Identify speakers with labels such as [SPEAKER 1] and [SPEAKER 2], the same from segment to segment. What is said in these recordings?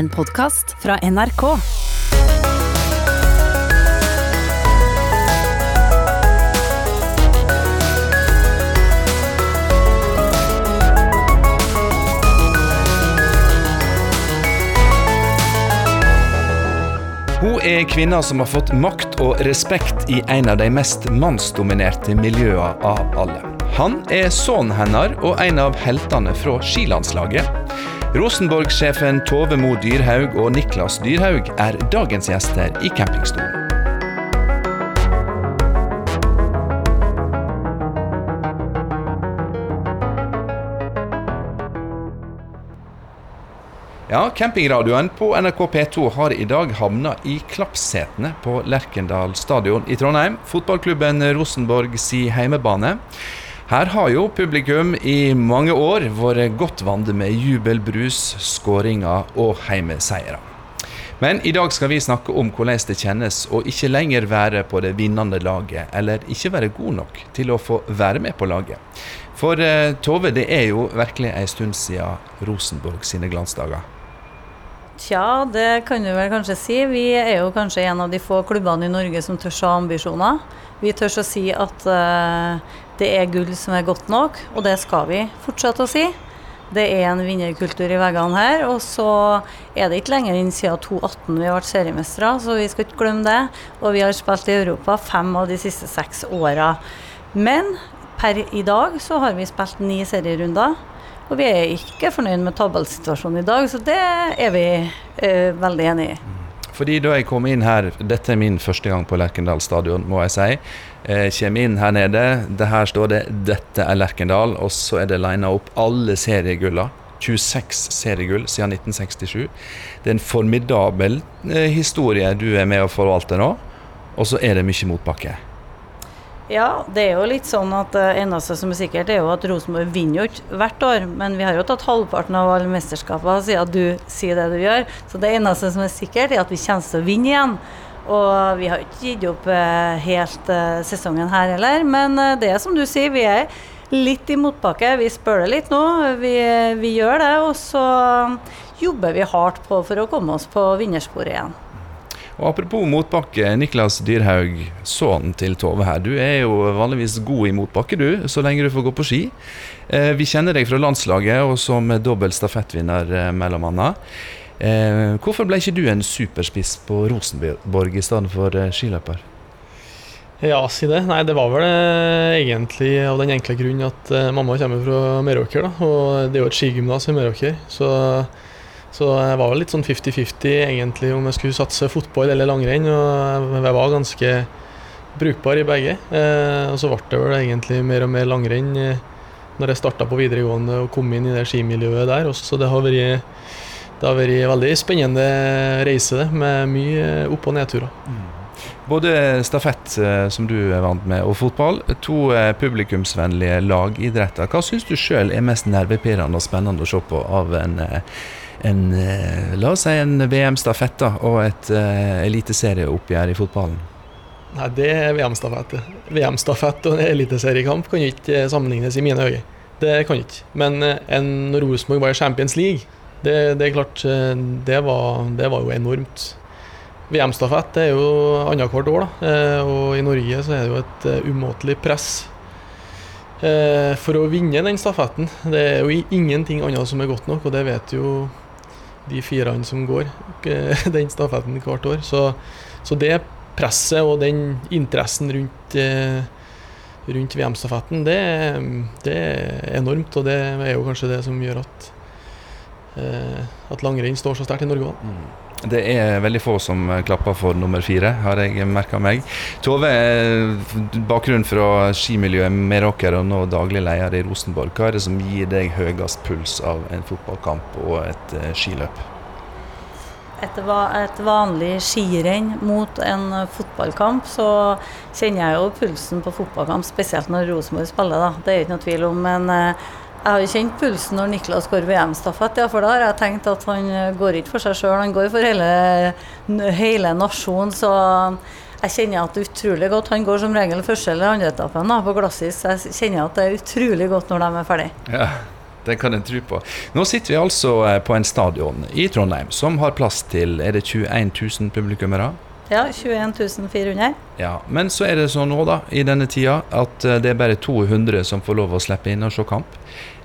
[SPEAKER 1] En podkast fra NRK.
[SPEAKER 2] Hun er kvinna som har fått makt og respekt i en av de mest mannsdominerte miljøene av alle. Han er sønnen hennes og en av heltene fra skilandslaget. Rosenborg-sjefen Tove Mo Dyrhaug og Niklas Dyrhaug er dagens gjester i campingstolen. Ja, Campingradioen på NRK P2 har i dag havna i klappsetene på Lerkendal stadion i Trondheim. Fotballklubben Rosenborg si heimebane. Her har jo publikum i mange år vært godt vant med jubelbrus, skåringer og heimeseiere. Men i dag skal vi snakke om hvordan det kjennes å ikke lenger være på det vinnende laget, eller ikke være god nok til å få være med på laget. For eh, Tove, det er jo virkelig en stund siden Rosenborg sine glansdager.
[SPEAKER 3] Tja, det kan du vel kanskje si. Vi er jo kanskje en av de få klubbene i Norge som tør å ha ambisjoner. Vi tør å si at uh, det er gull som er godt nok, og det skal vi fortsette å si. Det er en vinnerkultur i veggene her. Og så er det ikke lenger enn siden 2018 vi har vært seriemestere, så vi skal ikke glemme det. Og vi har spilt i Europa fem av de siste seks åra. Men per i dag så har vi spilt ni serierunder. Og vi er ikke fornøyd med tabellsituasjonen i dag, så det er vi eh, veldig enig i.
[SPEAKER 2] Fordi da jeg kom inn her, dette er min første gang på Lerkendal stadion, må jeg si. Jeg eh, kommer inn her nede, det her står det 'Dette er Lerkendal', og så er det lina opp alle seriegulla. 26 seriegull siden 1967. Det er en formidabel eh, historie du er med å forvalte nå, og så er det mye motbakke.
[SPEAKER 3] Ja, det er jo litt sånn at det eneste som er sikkert, er jo at Rosenborg vinner jo ikke hvert år. Men vi har jo tatt halvparten av alle mesterskapene siden du sier det du gjør. Så det eneste som er sikkert, er at vi kommer til å vinne igjen. Og vi har ikke gitt opp eh, helt uh, sesongen her heller. Men det er som du sier, vi er litt i motbakke. Vi spør det litt nå. Vi, vi gjør det. Og så jobber vi hardt på for å komme oss på vinnersporet igjen.
[SPEAKER 2] Og Apropos motbakke, Niklas Dyrhaug, sønnen til Tove her. Du er jo vanligvis god i motbakke, du, så lenge du får gå på ski. Eh, vi kjenner deg fra landslaget og som dobbel stafettvinner, eh, mellom annet. Eh, hvorfor ble ikke du en superspiss på Rosenborg i stedet for skiløper?
[SPEAKER 4] Ja, si det. Nei, det var vel egentlig av den enkle grunn at mamma kommer fra Meråker, da. Og det er jo et skigymnas i Meråker. Så så jeg var litt sånn 50-50 egentlig om jeg skulle satse fotball eller langrenn. Og jeg var ganske brukbar i begge. Eh, og så ble det vel egentlig mer og mer langrenn eh, når jeg starta på videregående og kom inn i det skimiljøet der. Også, så det har vært det har vært en veldig spennende reise, det, med mye opp- og nedturer. Mm.
[SPEAKER 2] Både stafett, eh, som du er vant med, og fotball. To publikumsvennlige lagidretter. Hva syns du sjøl er mest nervepirrende og spennende å se på av en en, eh, la oss si en VM-stafett og et uh, eliteserieoppgjør i fotballen?
[SPEAKER 4] Nei, det er VM-stafett. VM-stafett og en eliteseriekamp kan ikke sammenlignes i mine øyne. Det kan ikke. Men en Rosenborg var i Champions League, det, det, er klart det var, det var jo enormt. VM-stafett er jo annethvert år, da. og i Norge så er det jo et umåtelig press for å vinne den stafetten. Det er jo ingenting annet som er godt nok, og det vet jo de firene som går den stafetten hvert år. Så, så, det presset og den interessen rundt, eh, rundt VM-stafetten, det, det, er enormt. Og det er jo kanskje det som gjør at, eh, at langrenn står så sterkt i Norge òg.
[SPEAKER 2] Det er veldig få som klapper for nummer fire, har jeg merka meg. Tove, bakgrunn fra skimiljøet Meråker og nå daglig leder i Rosenborg. Hva er det som gir deg høyest puls av en fotballkamp og et uh, skiløp?
[SPEAKER 3] Et, et vanlig skirenn mot en fotballkamp, så kjenner jeg jo pulsen på fotballkamp, spesielt når Rosenborg spiller. da. Det er ikke noe tvil om. men jeg har kjent pulsen når Niklas går VM-stafett, ja, for da har jeg tenkt at han går ikke for seg sjøl, han går for hele, hele nasjonen. Så jeg kjenner at det er utrolig godt. Han går som regel første eller andre etappen på Glassis. Jeg kjenner at det er utrolig godt når de er ferdige.
[SPEAKER 2] Ja, Det kan en tro på. Nå sitter vi altså eh, på en stadion i Trondheim som har plass til er det 21 000 publikummere.
[SPEAKER 3] Ja, 21 400.
[SPEAKER 2] Ja, Men så er det sånn nå, da, i denne tida, at eh, det er bare 200 som får lov å slippe inn og se kamp.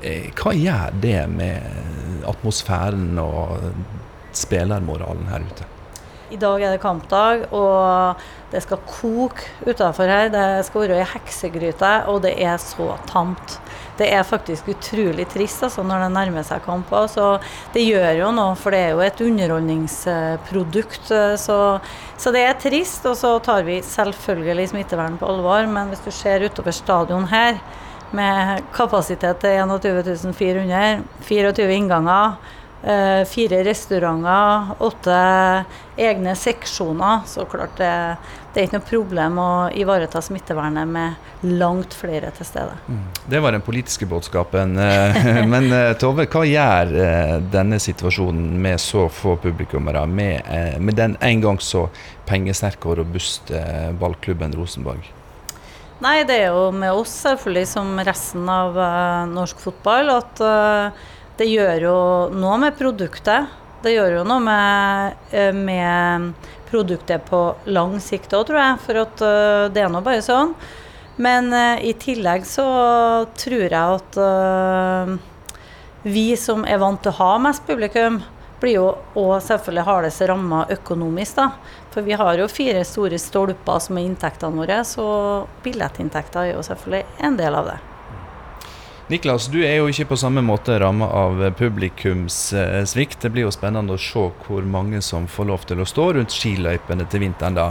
[SPEAKER 2] Eh, hva gjør det med atmosfæren og spillermoralen her ute?
[SPEAKER 3] I dag er det kampdag, og det skal koke utafor her. Det skal være ei heksegryte, og det er så tamt. Det er faktisk utrolig trist altså, når det nærmer seg kamper. Så det gjør jo noe, for det er jo et underholdningsprodukt. Så, så det er trist. Og så tar vi selvfølgelig smittevern på alvor, men hvis du ser utover stadion her, med kapasitet til 21 400, 24 innganger Eh, fire restauranter, åtte egne seksjoner. Så klart det, det, er ikke noe problem å ivareta smittevernet med langt flere til stede. Mm.
[SPEAKER 2] Det var den politiske budskapen. Eh, men eh, Tove, hva gjør denne situasjonen med så få publikummere, med, med den en gang så pengesterke og robuste ballklubben Rosenborg?
[SPEAKER 3] Nei, det er jo med oss selvfølgelig som resten av norsk fotball at det gjør jo noe med produktet. Det gjør jo noe med, eh, med produktet på lang sikt òg, tror jeg. For at uh, det er nå bare sånn. Men uh, i tillegg så tror jeg at vi som er vant til å ha mest publikum, blir jo òg selvfølgelig hardest ramma økonomisk, da. For vi har jo fire store stolper som er inntektene våre, så billettinntekter er jo selvfølgelig en del av det.
[SPEAKER 2] Niklas, du er jo ikke på samme måte ramma av publikumssvikt. Det blir jo spennende å se hvor mange som får lov til å stå rundt skiløypene til vinteren da.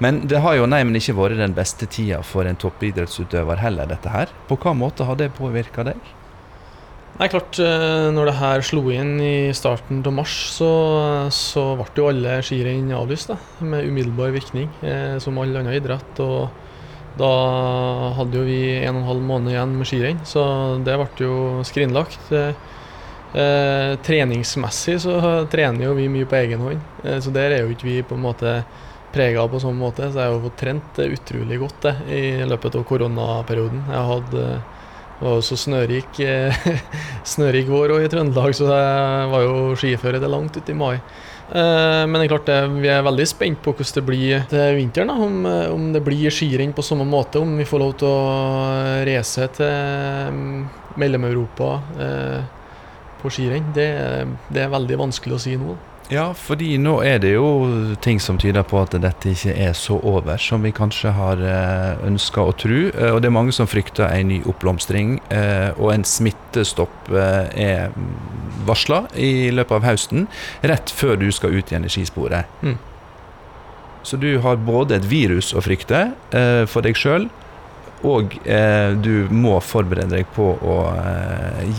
[SPEAKER 2] Men det har jo nei, men ikke vært den beste tida for en toppidrettsutøver heller, dette her. På hva måte har det påvirka deg?
[SPEAKER 4] Nei, klart, eh, når det her slo inn i starten av mars, så, så ble jo alle skirenn avlyst da, med umiddelbar virkning, eh, som all annen idrett. og da hadde jo vi en og en halv måned igjen med skirenn, så det ble jo skrinlagt. Eh, treningsmessig så trener jo vi mye på egen hånd, eh, så der er jo ikke vi på en måte prega på sånn måte. Så jeg har jo fått trent utrolig godt det, i løpet av koronaperioden. Jeg hadde det var jo så snørik, snørik vår i Trøndelag, så jeg var jo skiføre til langt ut i mai. Eh, men det er klart det, vi er veldig spent på hvordan det blir til vinteren. Om, eh, om, det blir skirenn på samme måte, om vi får lov til å reise til mm, Mellom-Europa eh, på skirenn. Det, det, er veldig vanskelig å si nå.
[SPEAKER 2] Ja, fordi nå er det jo ting som tyder på at dette ikke er så over som vi kanskje har eh, ønska å tro. Eh, og det er mange som frykter en ny oppblomstring. Eh, og en smittestopp er varsla i løpet av høsten, rett før du skal ut igjen i skisporet. Mm. Så du har både et virus å frykte for deg sjøl, og du må forberede deg på å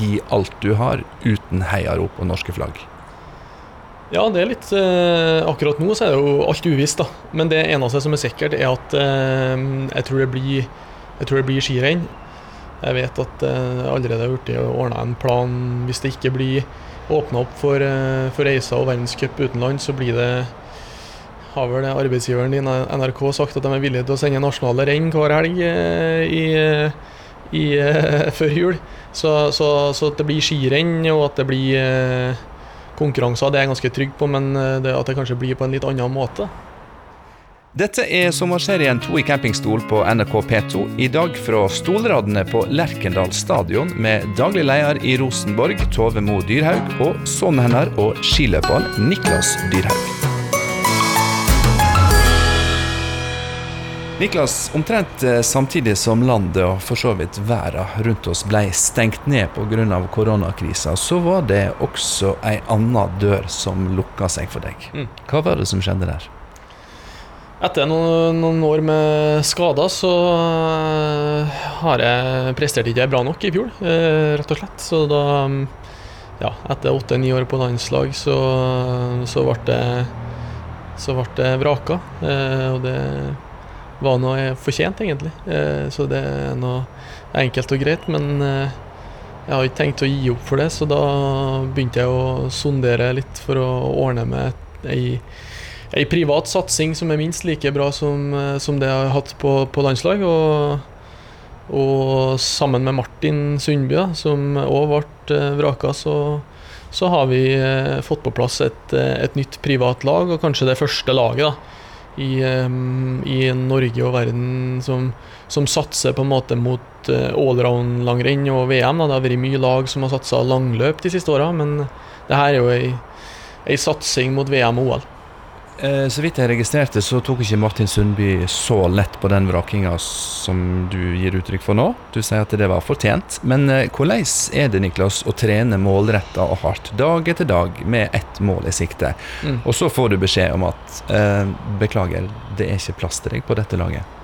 [SPEAKER 2] gi alt du har, uten heiarop og norske flagg.
[SPEAKER 4] Ja, det er litt eh, Akkurat nå så er det jo alt uvisst, da. Men det eneste som er sikkert, er at eh, jeg tror det blir, jeg blir skirenn. Jeg vet at det eh, allerede har blitt ordna en plan hvis det ikke blir åpna opp for, eh, for reiser og verdenscup utenlands, så blir det har vel arbeidsgiveren din NRK sagt at de er villige til å sende nasjonale renn hver helg eh, i, i, før jul. Så, så, så, at det blir skirenn, og at det blir konkurranser, det er jeg ganske trygg på, men eh, det at det kanskje blir på en litt annen måte.
[SPEAKER 2] Dette er sommerserien To i campingstol på NRK P2. I dag fra stolradene på Lerkendal stadion med daglig leder i Rosenborg, Tove Mo Dyrhaug, og sønnen hennes og skiløperen Niklas Dyrhaug. Niklas, omtrent eh, samtidig som landet og for så vidt verden rundt oss ble stengt ned pga. koronakrisa, så var det også ei anna dør som lukka seg for deg. Mm. Hva var det som skjedde der?
[SPEAKER 4] Etter noen, noen år med skader så uh, har jeg prestert ikke bra nok i fjor, uh, rett og slett. Så da, ja, etter åtte-ni år på landslag, så, så ble det, så ble det vraka. Og det var noe fortjent, egentlig. Eh, så det er noe enkelt og greit. Men eh, jeg har ikke tenkt å gi opp for det, så da begynte jeg å sondere litt for å ordne med ei, ei privat satsing som er minst like bra som, eh, som det jeg har hatt på, på landslag. Og, og, sammen med Martin Sundby, som òg ble vraka, så, så har vi fått på plass et, et, nytt privat lag, og kanskje det første laget da, i, i Norge og verden som, som, satser på en måte mot allround-langrenn og VM. Da. Det har vært mye lag som har satsa langløp de siste åra, men det her er jo ei, ei satsing mot VM og OL.
[SPEAKER 2] Eh, så vidt jeg registrerte, så tok ikke Martin Sundby så lett på den vrakinga som du gir uttrykk for nå. Du sier at det var fortjent. Men eh, hvordan er det Niklas, å trene målretta og hardt dag etter dag med ett mål i sikte, mm. og så får du beskjed om at eh, beklager, det er ikke plass til deg på dette laget?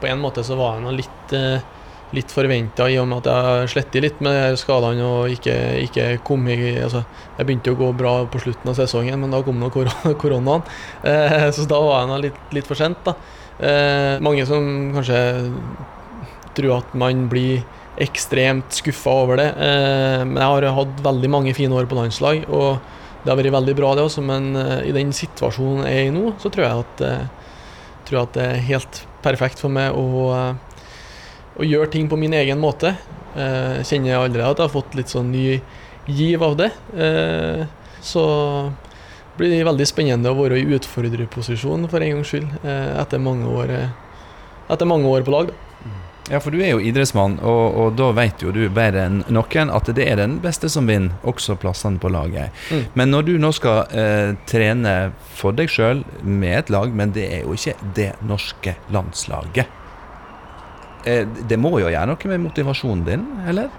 [SPEAKER 4] På en måte så var jeg nå litt eh litt forventa, i og med at jeg sletter litt med skadene og ikke, ikke kom i altså, Jeg begynte å gå bra på slutten av sesongen, men da kom nå koronaen. Eh, så da var jeg litt, litt for sent. da. Eh, mange som kanskje tror at man blir ekstremt skuffa over det. Eh, men jeg har hatt veldig mange fine år på landslag, og det har vært veldig bra, det også. Men eh, i den situasjonen jeg er i nå, så tror jeg at, eh, tror jeg at det er helt perfekt for meg å eh, og gjøre ting på min egen måte. Eh, kjenner jeg allerede at jeg har fått litt sånn ny giv av det. Eh, så blir det veldig spennende å være i utfordrerposisjon for en gangs skyld, eh, etter, mange år, eh, etter mange år på lag. Da.
[SPEAKER 2] Ja, for du er jo idrettsmann, og, og, da vet jo du bedre enn noen at det er den beste som vinner, også plassene på laget. Mm. Men når du nå skal eh, trene for deg sjøl med et lag, men det er jo ikke det norske landslaget. Eh, det må jo gjøre noe med motivasjonen din, eller?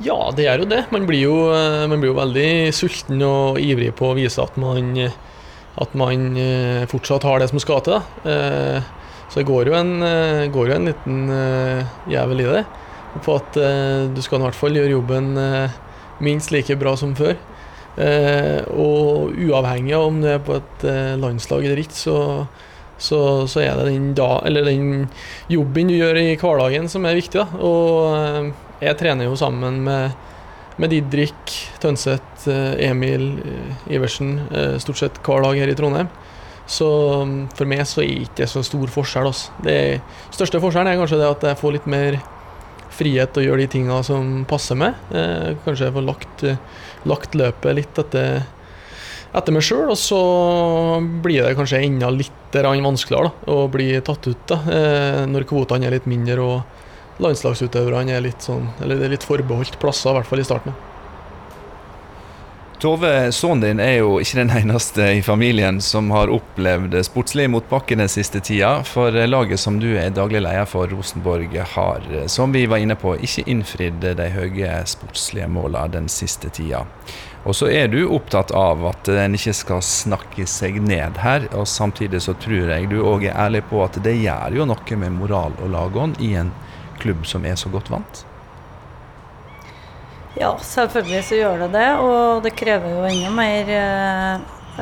[SPEAKER 4] Ja, det gjør jo det. Man blir jo, eh, man blir jo veldig sulten og ivrig på å vise at man, at man eh, fortsatt har det som skal til. Da. Så det går jo en, går jo en liten jævel i det. På at du skal i hvert fall gjøre jobben minst like bra som før. Og uavhengig av om du er på et landslag eller ikke, så så, så, er det den, da, den, jobben du gjør i hverdagen som er viktig. Da. Og eh, jeg trener jo sammen med, med Didrik Tønseth, eh, Emil eh, Iversen stort sett hver dag her i Trondheim. Så mm, for meg så er det ikke så stor forskjell. Altså. Det største forskjellen er kanskje det at jeg får litt mer frihet til å gjøre de tinga som passer meg. kanskje jeg får lagt, lagt løpet litt etter etter meg sjøl, og så blir det kanskje enda litt vanskeligere da, å bli tatt ut da, eh, når kvotene er litt mindre og landslagsutøverne er litt sånn, eller det er litt forbeholdt plasser, i hvert fall i starten.
[SPEAKER 2] Tove, sønnen din er jo ikke den eneste i familien som har opplevd sportslig motbakke den siste tida. For laget som du er daglig leder for, Rosenborg, har, som vi var inne på, ikke innfridd de høye sportslige målene den siste tida. Og så er du opptatt av at en ikke skal snakke seg ned her. Og samtidig så tror jeg du òg er ærlig på at det gjør jo noe med moral og lagånd i en klubb som er så godt vant.
[SPEAKER 3] Ja, selvfølgelig så gjør det det. Og det krever jo enda mer eh,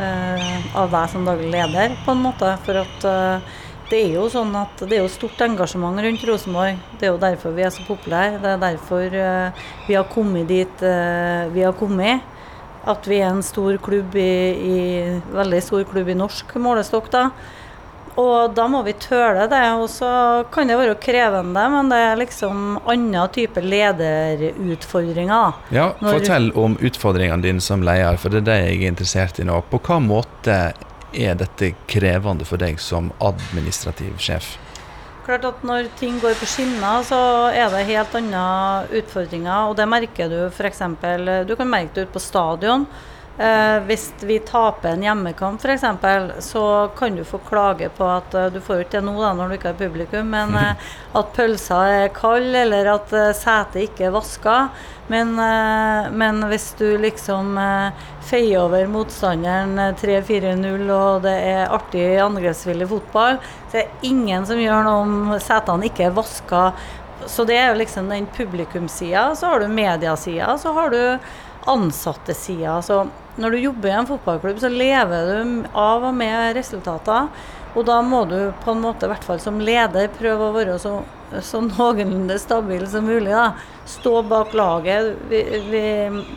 [SPEAKER 3] eh, av deg som daglig leder, på en måte. For at eh, det er jo sånn at det er jo stort engasjement rundt Rosenborg. Det er jo derfor vi er så populære. Det er derfor eh, vi har kommet dit eh, vi har kommet at vi er en stor klubb i, i veldig stor klubb i norsk målestokk. da. Og da må vi tøle det. Og så kan det være krevende, men det er liksom annen type lederutfordringer.
[SPEAKER 2] Ja, Når Fortell om utfordringene dine som leder, for det er det jeg er interessert i nå. På hva måte er dette krevende for deg som administrativ sjef?
[SPEAKER 3] Klart at Når ting går på skinner, så er det helt andre utfordringer. Og det merker du f.eks. Du kan merke det ute på stadion. Eh, hvis vi taper en hjemmekamp f.eks., så kan du få klage på at uh, Du får jo ikke det nå da, når du ikke har publikum, men uh, at pølsa er kald, eller at uh, setet ikke er vaska. Men, men, hvis du liksom feier over motstanderen 3-4-0, og det er artig angrepsvillig fotball, så er det ingen som gjør noe om setene ikke er vaska. Så det er jo liksom den publikumsida, Så har du mediasida, så har du ansattesida. Altså, når du jobber i en fotballklubb, så lever du av og med resultater. Og da må du på en måte, i hvert fall som leder, prøve å være så, så noenlunde stabil som mulig. da. Stå bak laget. Vi, vi,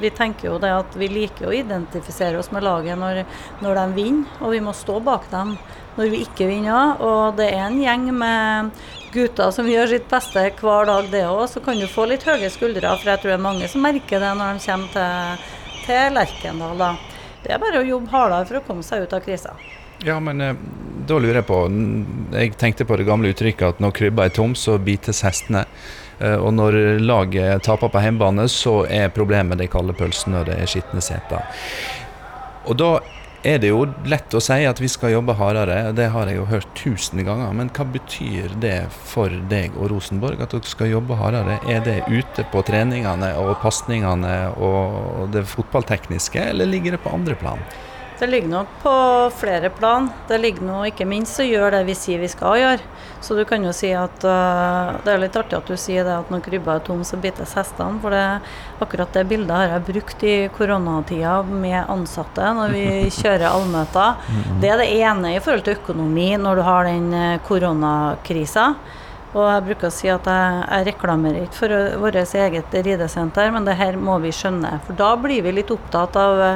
[SPEAKER 3] vi, tenker jo det at vi liker å identifisere oss med laget når, når de vinner, og vi må stå bak dem når vi ikke vinner. Og det er en gjeng med gutter som gjør sitt beste hver dag, det òg, så kan du få litt høye skuldre. For jeg tror det er mange som merker det når de kommer til, til Lerkendal. Da. Det er bare å jobbe hardere for å komme seg ut av krisa.
[SPEAKER 2] Ja, men eh, da lurer jeg på Jeg tenkte på det gamle uttrykket at når krybba er tom, så bites hestene. Eh, og når laget taper på hjemmebane, så er problemet de kalde pølsene og det er skitne seter. Og da er det jo lett å si at vi skal jobbe hardere, det har jeg jo hørt tusen ganger. Men hva betyr det for deg og Rosenborg at dere skal jobbe hardere? Er det ute på treningene og pasningene og det fotballtekniske, eller ligger det på andre plan?
[SPEAKER 3] Det ligger nok på flere plan. Det ligger nå ikke minst å gjøre det vi sier vi skal gjøre. Så du kan jo si at uh, det er litt artig at du sier det at når krybba er tom, så bites hestene. For det, akkurat det bildet har jeg brukt i koronatida med ansatte når vi kjører allmøter. Det er det ene i forhold til økonomi når du har den eh, koronakrisa. Og jeg bruker å si at jeg, jeg reklamerer ikke for vårt eget ridesenter, men det her må vi skjønne. For da blir vi litt opptatt av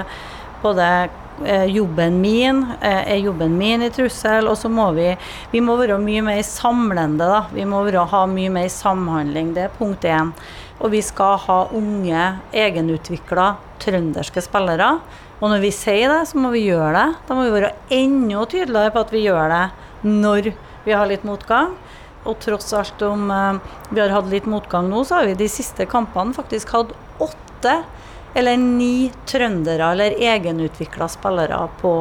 [SPEAKER 3] både Eh, jobben min, eh, er jobben min i trussel? Og så må vi, vi må være mye mer samlende, da. Vi må være, ha mye mer samhandling. Det er punkt én. Og vi skal ha unge, egenutvikla trønderske spillere. Og når vi sier det, så må vi gjøre det. Da må vi være enda tydeligere på at vi gjør det når vi har litt motgang. Og tross alt om uh, vi har hatt litt motgang nå, så har vi de siste kampene faktisk hatt åtte eller ni trøndere eller egenutvikla spillere på,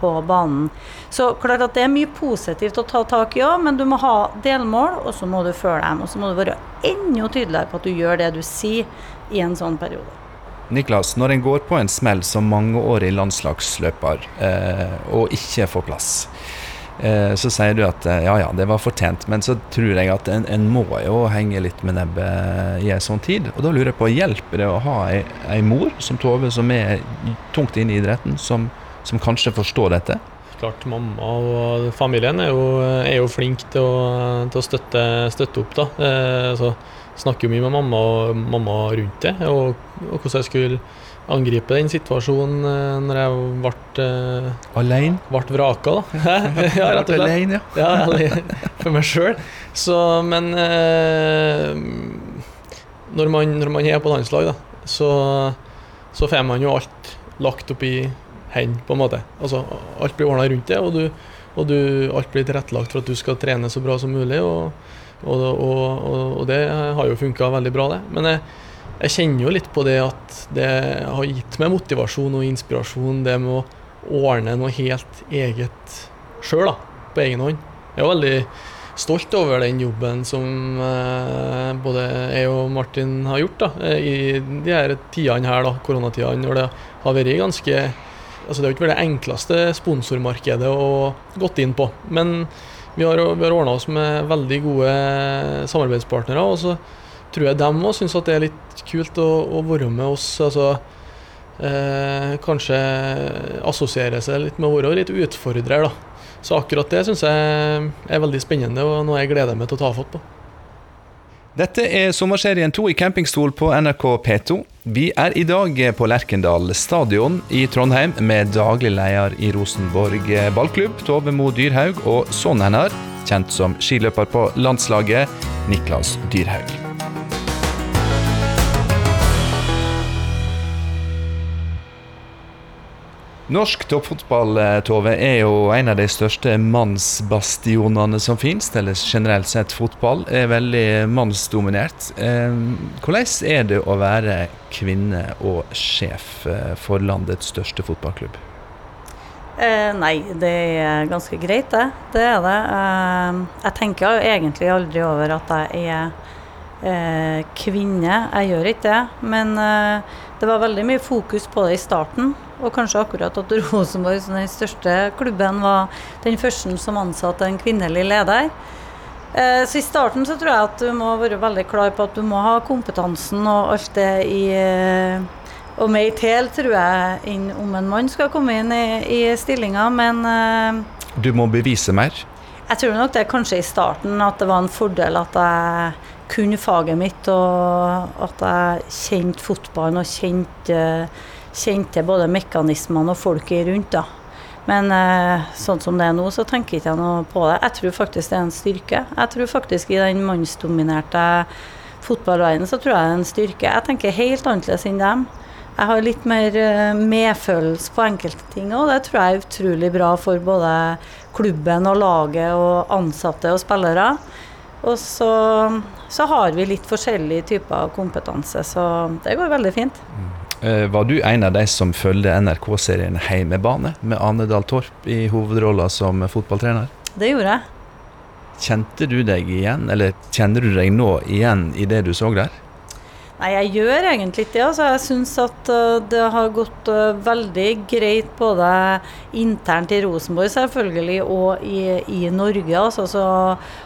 [SPEAKER 3] på, banen. Så klart at det er mye positivt å ta tak i òg, men du må ha delmål, og så må du følge dem. Og så må du være enda tydeligere på at du gjør det du sier i en sånn periode.
[SPEAKER 2] Niklas, når en går på en smell som mangeårig landslagsløper eh, og ikke får plass, så sier du at eh, ja ja, det var fortjent, men så tror jeg at en, en må jo henge litt med nebbet i en sånn tid. Og da lurer jeg på, hjelper det å ha ei, ei mor som Tove, som er tungt inne i idretten, som, som kanskje forstår dette?
[SPEAKER 4] Klart, mamma og familien er jo, jo flink til å, til å støtte, støtte, opp. da. Eh, så snakker jo mye med mamma og mamma rundt det, og, og hvordan jeg skulle angripe den situasjonen uh, når jeg ble uh,
[SPEAKER 2] Alene?
[SPEAKER 4] Ble vraka, da.
[SPEAKER 2] ja, rett og slett. Alene,
[SPEAKER 4] ja. ja, for meg sjøl. Så, men uh, når, man, når, man, er på landslag, da, så, så får man jo alt lagt opp i hendene, på en måte. Altså, alt blir ordna rundt det, og, du, og du, alt blir tilrettelagt for at du skal trene så bra som mulig. Og, og det har jo funka veldig bra, det. Men jeg jeg kjenner jo litt på det at det har gitt meg motivasjon og inspirasjon, det med å ordne noe helt eget sjøl, på egen hånd. Jeg er veldig stolt over den jobben som eh, både jeg og Martin har gjort da, eh, i de her tidene her, da, koronatidene, når det har vært ganske altså Det har ikke vært det enkleste sponsormarkedet å gått inn på. Men vi har, vi har ordna oss med veldig gode samarbeidspartnere. og så tror jeg dem òg syns det er litt kult å, å være med oss. altså eh, Kanskje assosiere seg litt med å være litt utfordrer. da. Så akkurat det syns jeg er veldig spennende og noe jeg gleder meg til å ta fatt på.
[SPEAKER 2] Dette er sommerserien 2 i campingstol på NRK P2. Vi er i dag på Lerkendal stadion i Trondheim med daglig leder i Rosenborg ballklubb, Tove Mo Dyrhaug, og sønnen hennes, kjent som skiløper på landslaget, Niklas Dyrhaug. Norsk toppfotball eh, Tove, er jo en av de største mannsbastionene som finnes. Eller generelt sett, fotball er veldig mannsdominert. Eh, hvordan er det å være kvinne og sjef eh, for landets største fotballklubb?
[SPEAKER 3] Eh, nei, det er ganske greit, det. Det er det. Jeg tenker egentlig aldri over at jeg er kvinne. Jeg gjør ikke det. Men det var veldig mye fokus på det i starten. Og kanskje akkurat at Rosenborg, som den største klubben, var den første som ansatte en kvinnelig leder. Eh, så I starten så tror jeg at du må være veldig klar på at du må ha kompetansen og alt det i eh, Og mer til, tror jeg, enn om en mann skal komme inn i, i stillinga, men eh,
[SPEAKER 2] Du må bevise mer?
[SPEAKER 3] Jeg tror nok det er kanskje i starten at det var en fordel at jeg kunne faget mitt, og at jeg kjente fotballen og kjente kjente både mekanismene og folket rundt. da. Men eh, sånn som det er nå, så tenker ikke jeg noe på det. Jeg tror faktisk det er en styrke. Jeg tror faktisk i den mannsdominerte fotballverdenen så tror jeg det er en styrke. Jeg tenker helt annerledes enn dem. Jeg har litt mer eh, medfølelse på enkelte ting, og det tror jeg er utrolig bra for både klubben og laget og ansatte og spillere. Og så, så har vi litt forskjellige typer kompetanse, så det går veldig fint.
[SPEAKER 2] Eh, var du en av de som følger NRK-serien Heimebane, med Ane Dahl Torp i hovedrolla som fotballtrener?
[SPEAKER 3] Det gjorde jeg.
[SPEAKER 2] Kjente du deg igjen, eller kjenner du deg nå igjen i det du så der?
[SPEAKER 3] Nei, jeg gjør egentlig ikke det. Altså, jeg syns at uh, det har gått uh, veldig greit både internt i Rosenborg selvfølgelig og i, i Norge. Altså, så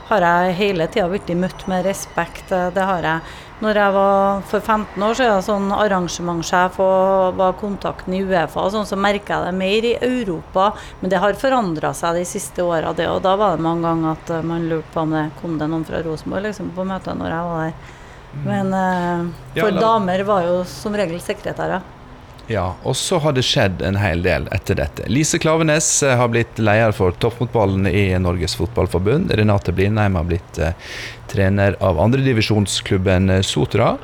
[SPEAKER 3] har jeg hele tida blitt møtt med respekt. Det har jeg. Når jeg var for 15 år siden sånn arrangementssjef og var kontakten i Uefa, sånn, så merka jeg det mer i Europa. Men det har forandra seg de siste åra, det. Og da var det mange ganger at man lurte på om det kom det noen fra Rosenborg liksom, på møtet når jeg var der. Men uh, for ja, damer var jo som regel sekretærer.
[SPEAKER 2] Ja, og så har det skjedd en hel del etter dette. Lise Klavenes eh, har blitt leder for toppfotballen i Norges Fotballforbund. Renate Blindheim har blitt uh, trener av andredivisjonsklubben Sotra.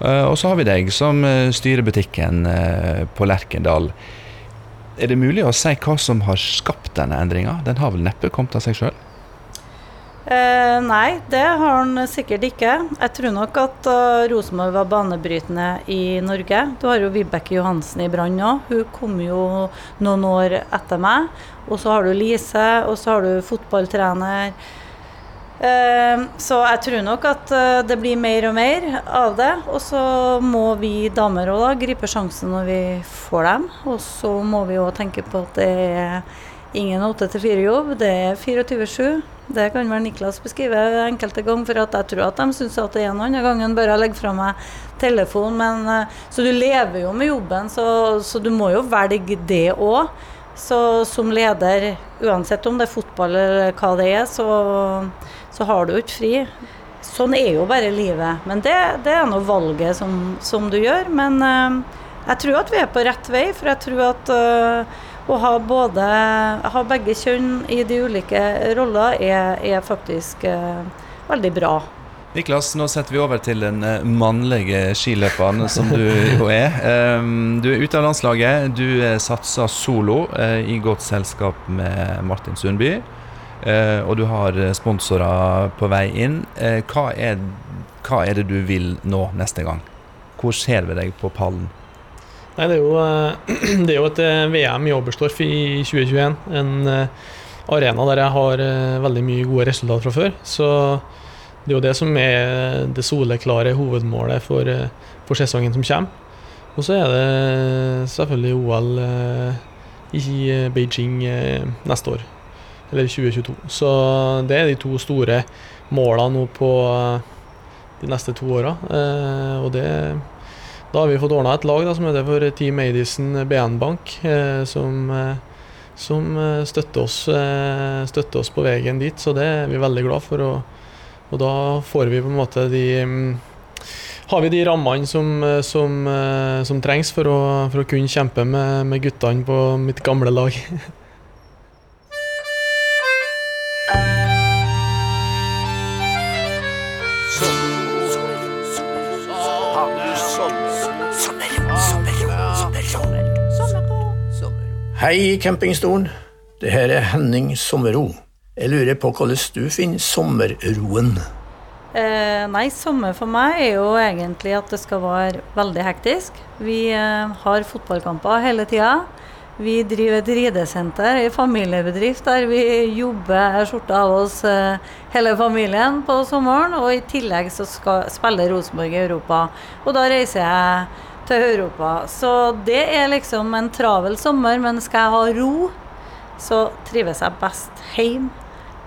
[SPEAKER 2] Uh, og så har vi deg som uh, styrer butikken på Lerkendal. Er det mulig å si hva som har skapt denne endringa? Den har vel neppe kommet av seg sjøl?
[SPEAKER 3] Eh, nei, det har han sikkert ikke. Jeg tror nok at uh, Rosenborg var banebrytende i Norge. Du har jo Vibeke Johansen i Brann òg. Hun kom jo noen år etter meg. Og så har du Lise, og så har du fotballtrener. Eh, så jeg tror nok at uh, det blir mer og mer av det. Og så må vi damer òg gripe sjansen når vi får dem. Og så må vi òg tenke på at det er ingen 8-4-jobb, det er 24-7. Det kan vel Niklas beskrive enkelte ganger, for jeg tror at de syns at det en annen gang bør jeg legge fra meg telefon. Men, eh, så du lever jo med jobben, så, så du må jo velge det òg. Så som leder, uansett om det er fotball eller hva det er, så, så har du ikke fri. Sånn er jo bare livet. Men det, det er nå valget som, som, du gjør. Men uh, jeg tror at vi er på rett vei, for jeg tror at uh, å ha, både, ha begge kjønn i de ulike roller er, er faktisk eh, veldig bra.
[SPEAKER 2] Niklas, nå setter vi over til den eh, mannlige skiløperen som du jo er. Um, du er ute av landslaget. Du eh, satser solo uh, i godt selskap med Martin Sundby. Uh, og du har sponsorer på vei inn. Uh, hva, er, hva er det du vil nå neste gang? Hvor ser vi deg på pallen?
[SPEAKER 4] Nei, det er jo, eh, det er jo et eh, VM i Oberstdorf i 2021. En eh, arena der jeg har veldig mye gode resultater fra før. Så det er jo det som er det soleklare hovedmålet for, for sesongen som kommer. Og så er det selvfølgelig OL i Beijing neste år, eller 2022. Så det er de to store målene nå på de neste to åra. Og det da har vi fått ordna et lag da, som heter for Team Madison BN Bank, eh, som, eh, som eh, støtter, oss, eh, støtter, oss, på veien dit. Så det er vi veldig glad for. Og, og da får vi på en måte de um, har vi de rammene som, eh, som, eh, som trengs for å, for å, kunne kjempe med, med guttene på mitt gamle lag.
[SPEAKER 5] Hei, campingstolen. Det her er Henning Sommerro. Jeg lurer på hvordan du finner sommerroen?
[SPEAKER 3] Eh, nei, sommer for meg er jo egentlig at det skal være veldig hektisk. Vi eh, har fotballkamper hele tida. Vi driver et ridesenter, en familiebedrift der vi jobber skjorta av oss eh, hele familien på sommeren. Og i tillegg så skal spiller Rosenborg i Europa. Og da reiser jeg til Europa. Så det er liksom en travel sommer, men skal jeg ha ro, så trives jeg best hjemme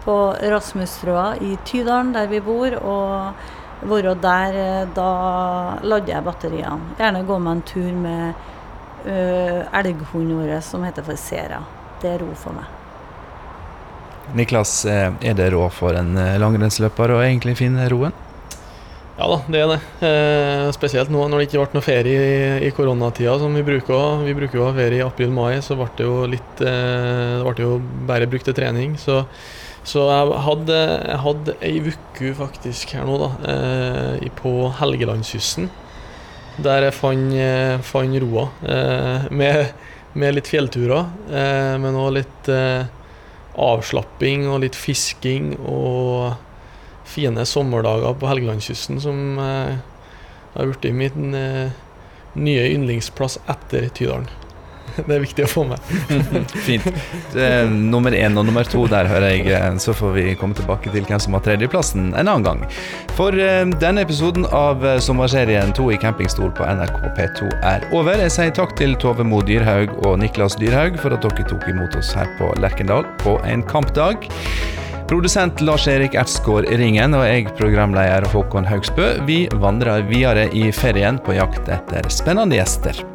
[SPEAKER 3] på Rasmusrøa i Tydalen, der vi bor. Og være der, eh, da lader jeg batteriene. Gjerne gå meg en tur med uh, elghunden vår som heter for Sera. Det er ro for meg.
[SPEAKER 2] Niklas, eh, er det råd for en langrennsløper å egentlig finne roen?
[SPEAKER 4] Ja da, det er det. Eh, spesielt nå når det ikke ble noe ferie i, i koronatida som vi bruker. Vi bruker jo å ha ferie i april-mai, så ble det jo litt eh, Det ble jo bare brukt til trening. Så, så jeg hadde, jeg hadde ei uke faktisk her nå, da, eh, på Helgelandskysten. Der jeg fant, eh, fant roa. Eh, med, med, litt fjellturer, eh, men òg litt avslapping og litt fisking. og fine sommerdager på Helgelandskysten som har blitt min nye yndlingsplass etter Tydalen. Det er viktig å få med.
[SPEAKER 2] Fint. nummer én og nummer to der, hører jeg. Eh, så får vi komme tilbake til hvem som har tredjeplassen en annen gang. For denne episoden av sommerserien To i campingstol på NRK P2 er over. Jeg sier takk til Tove Mo Dyrhaug og Niklas Dyrhaug for at dere tok imot oss her på Lerkendal på en kampdag. Produsent Lars-Erik Ertsgaard Ringen og jeg, programleder Håkon Haugsbø, vi vandrer videre i ferien på jakt etter spennende gjester.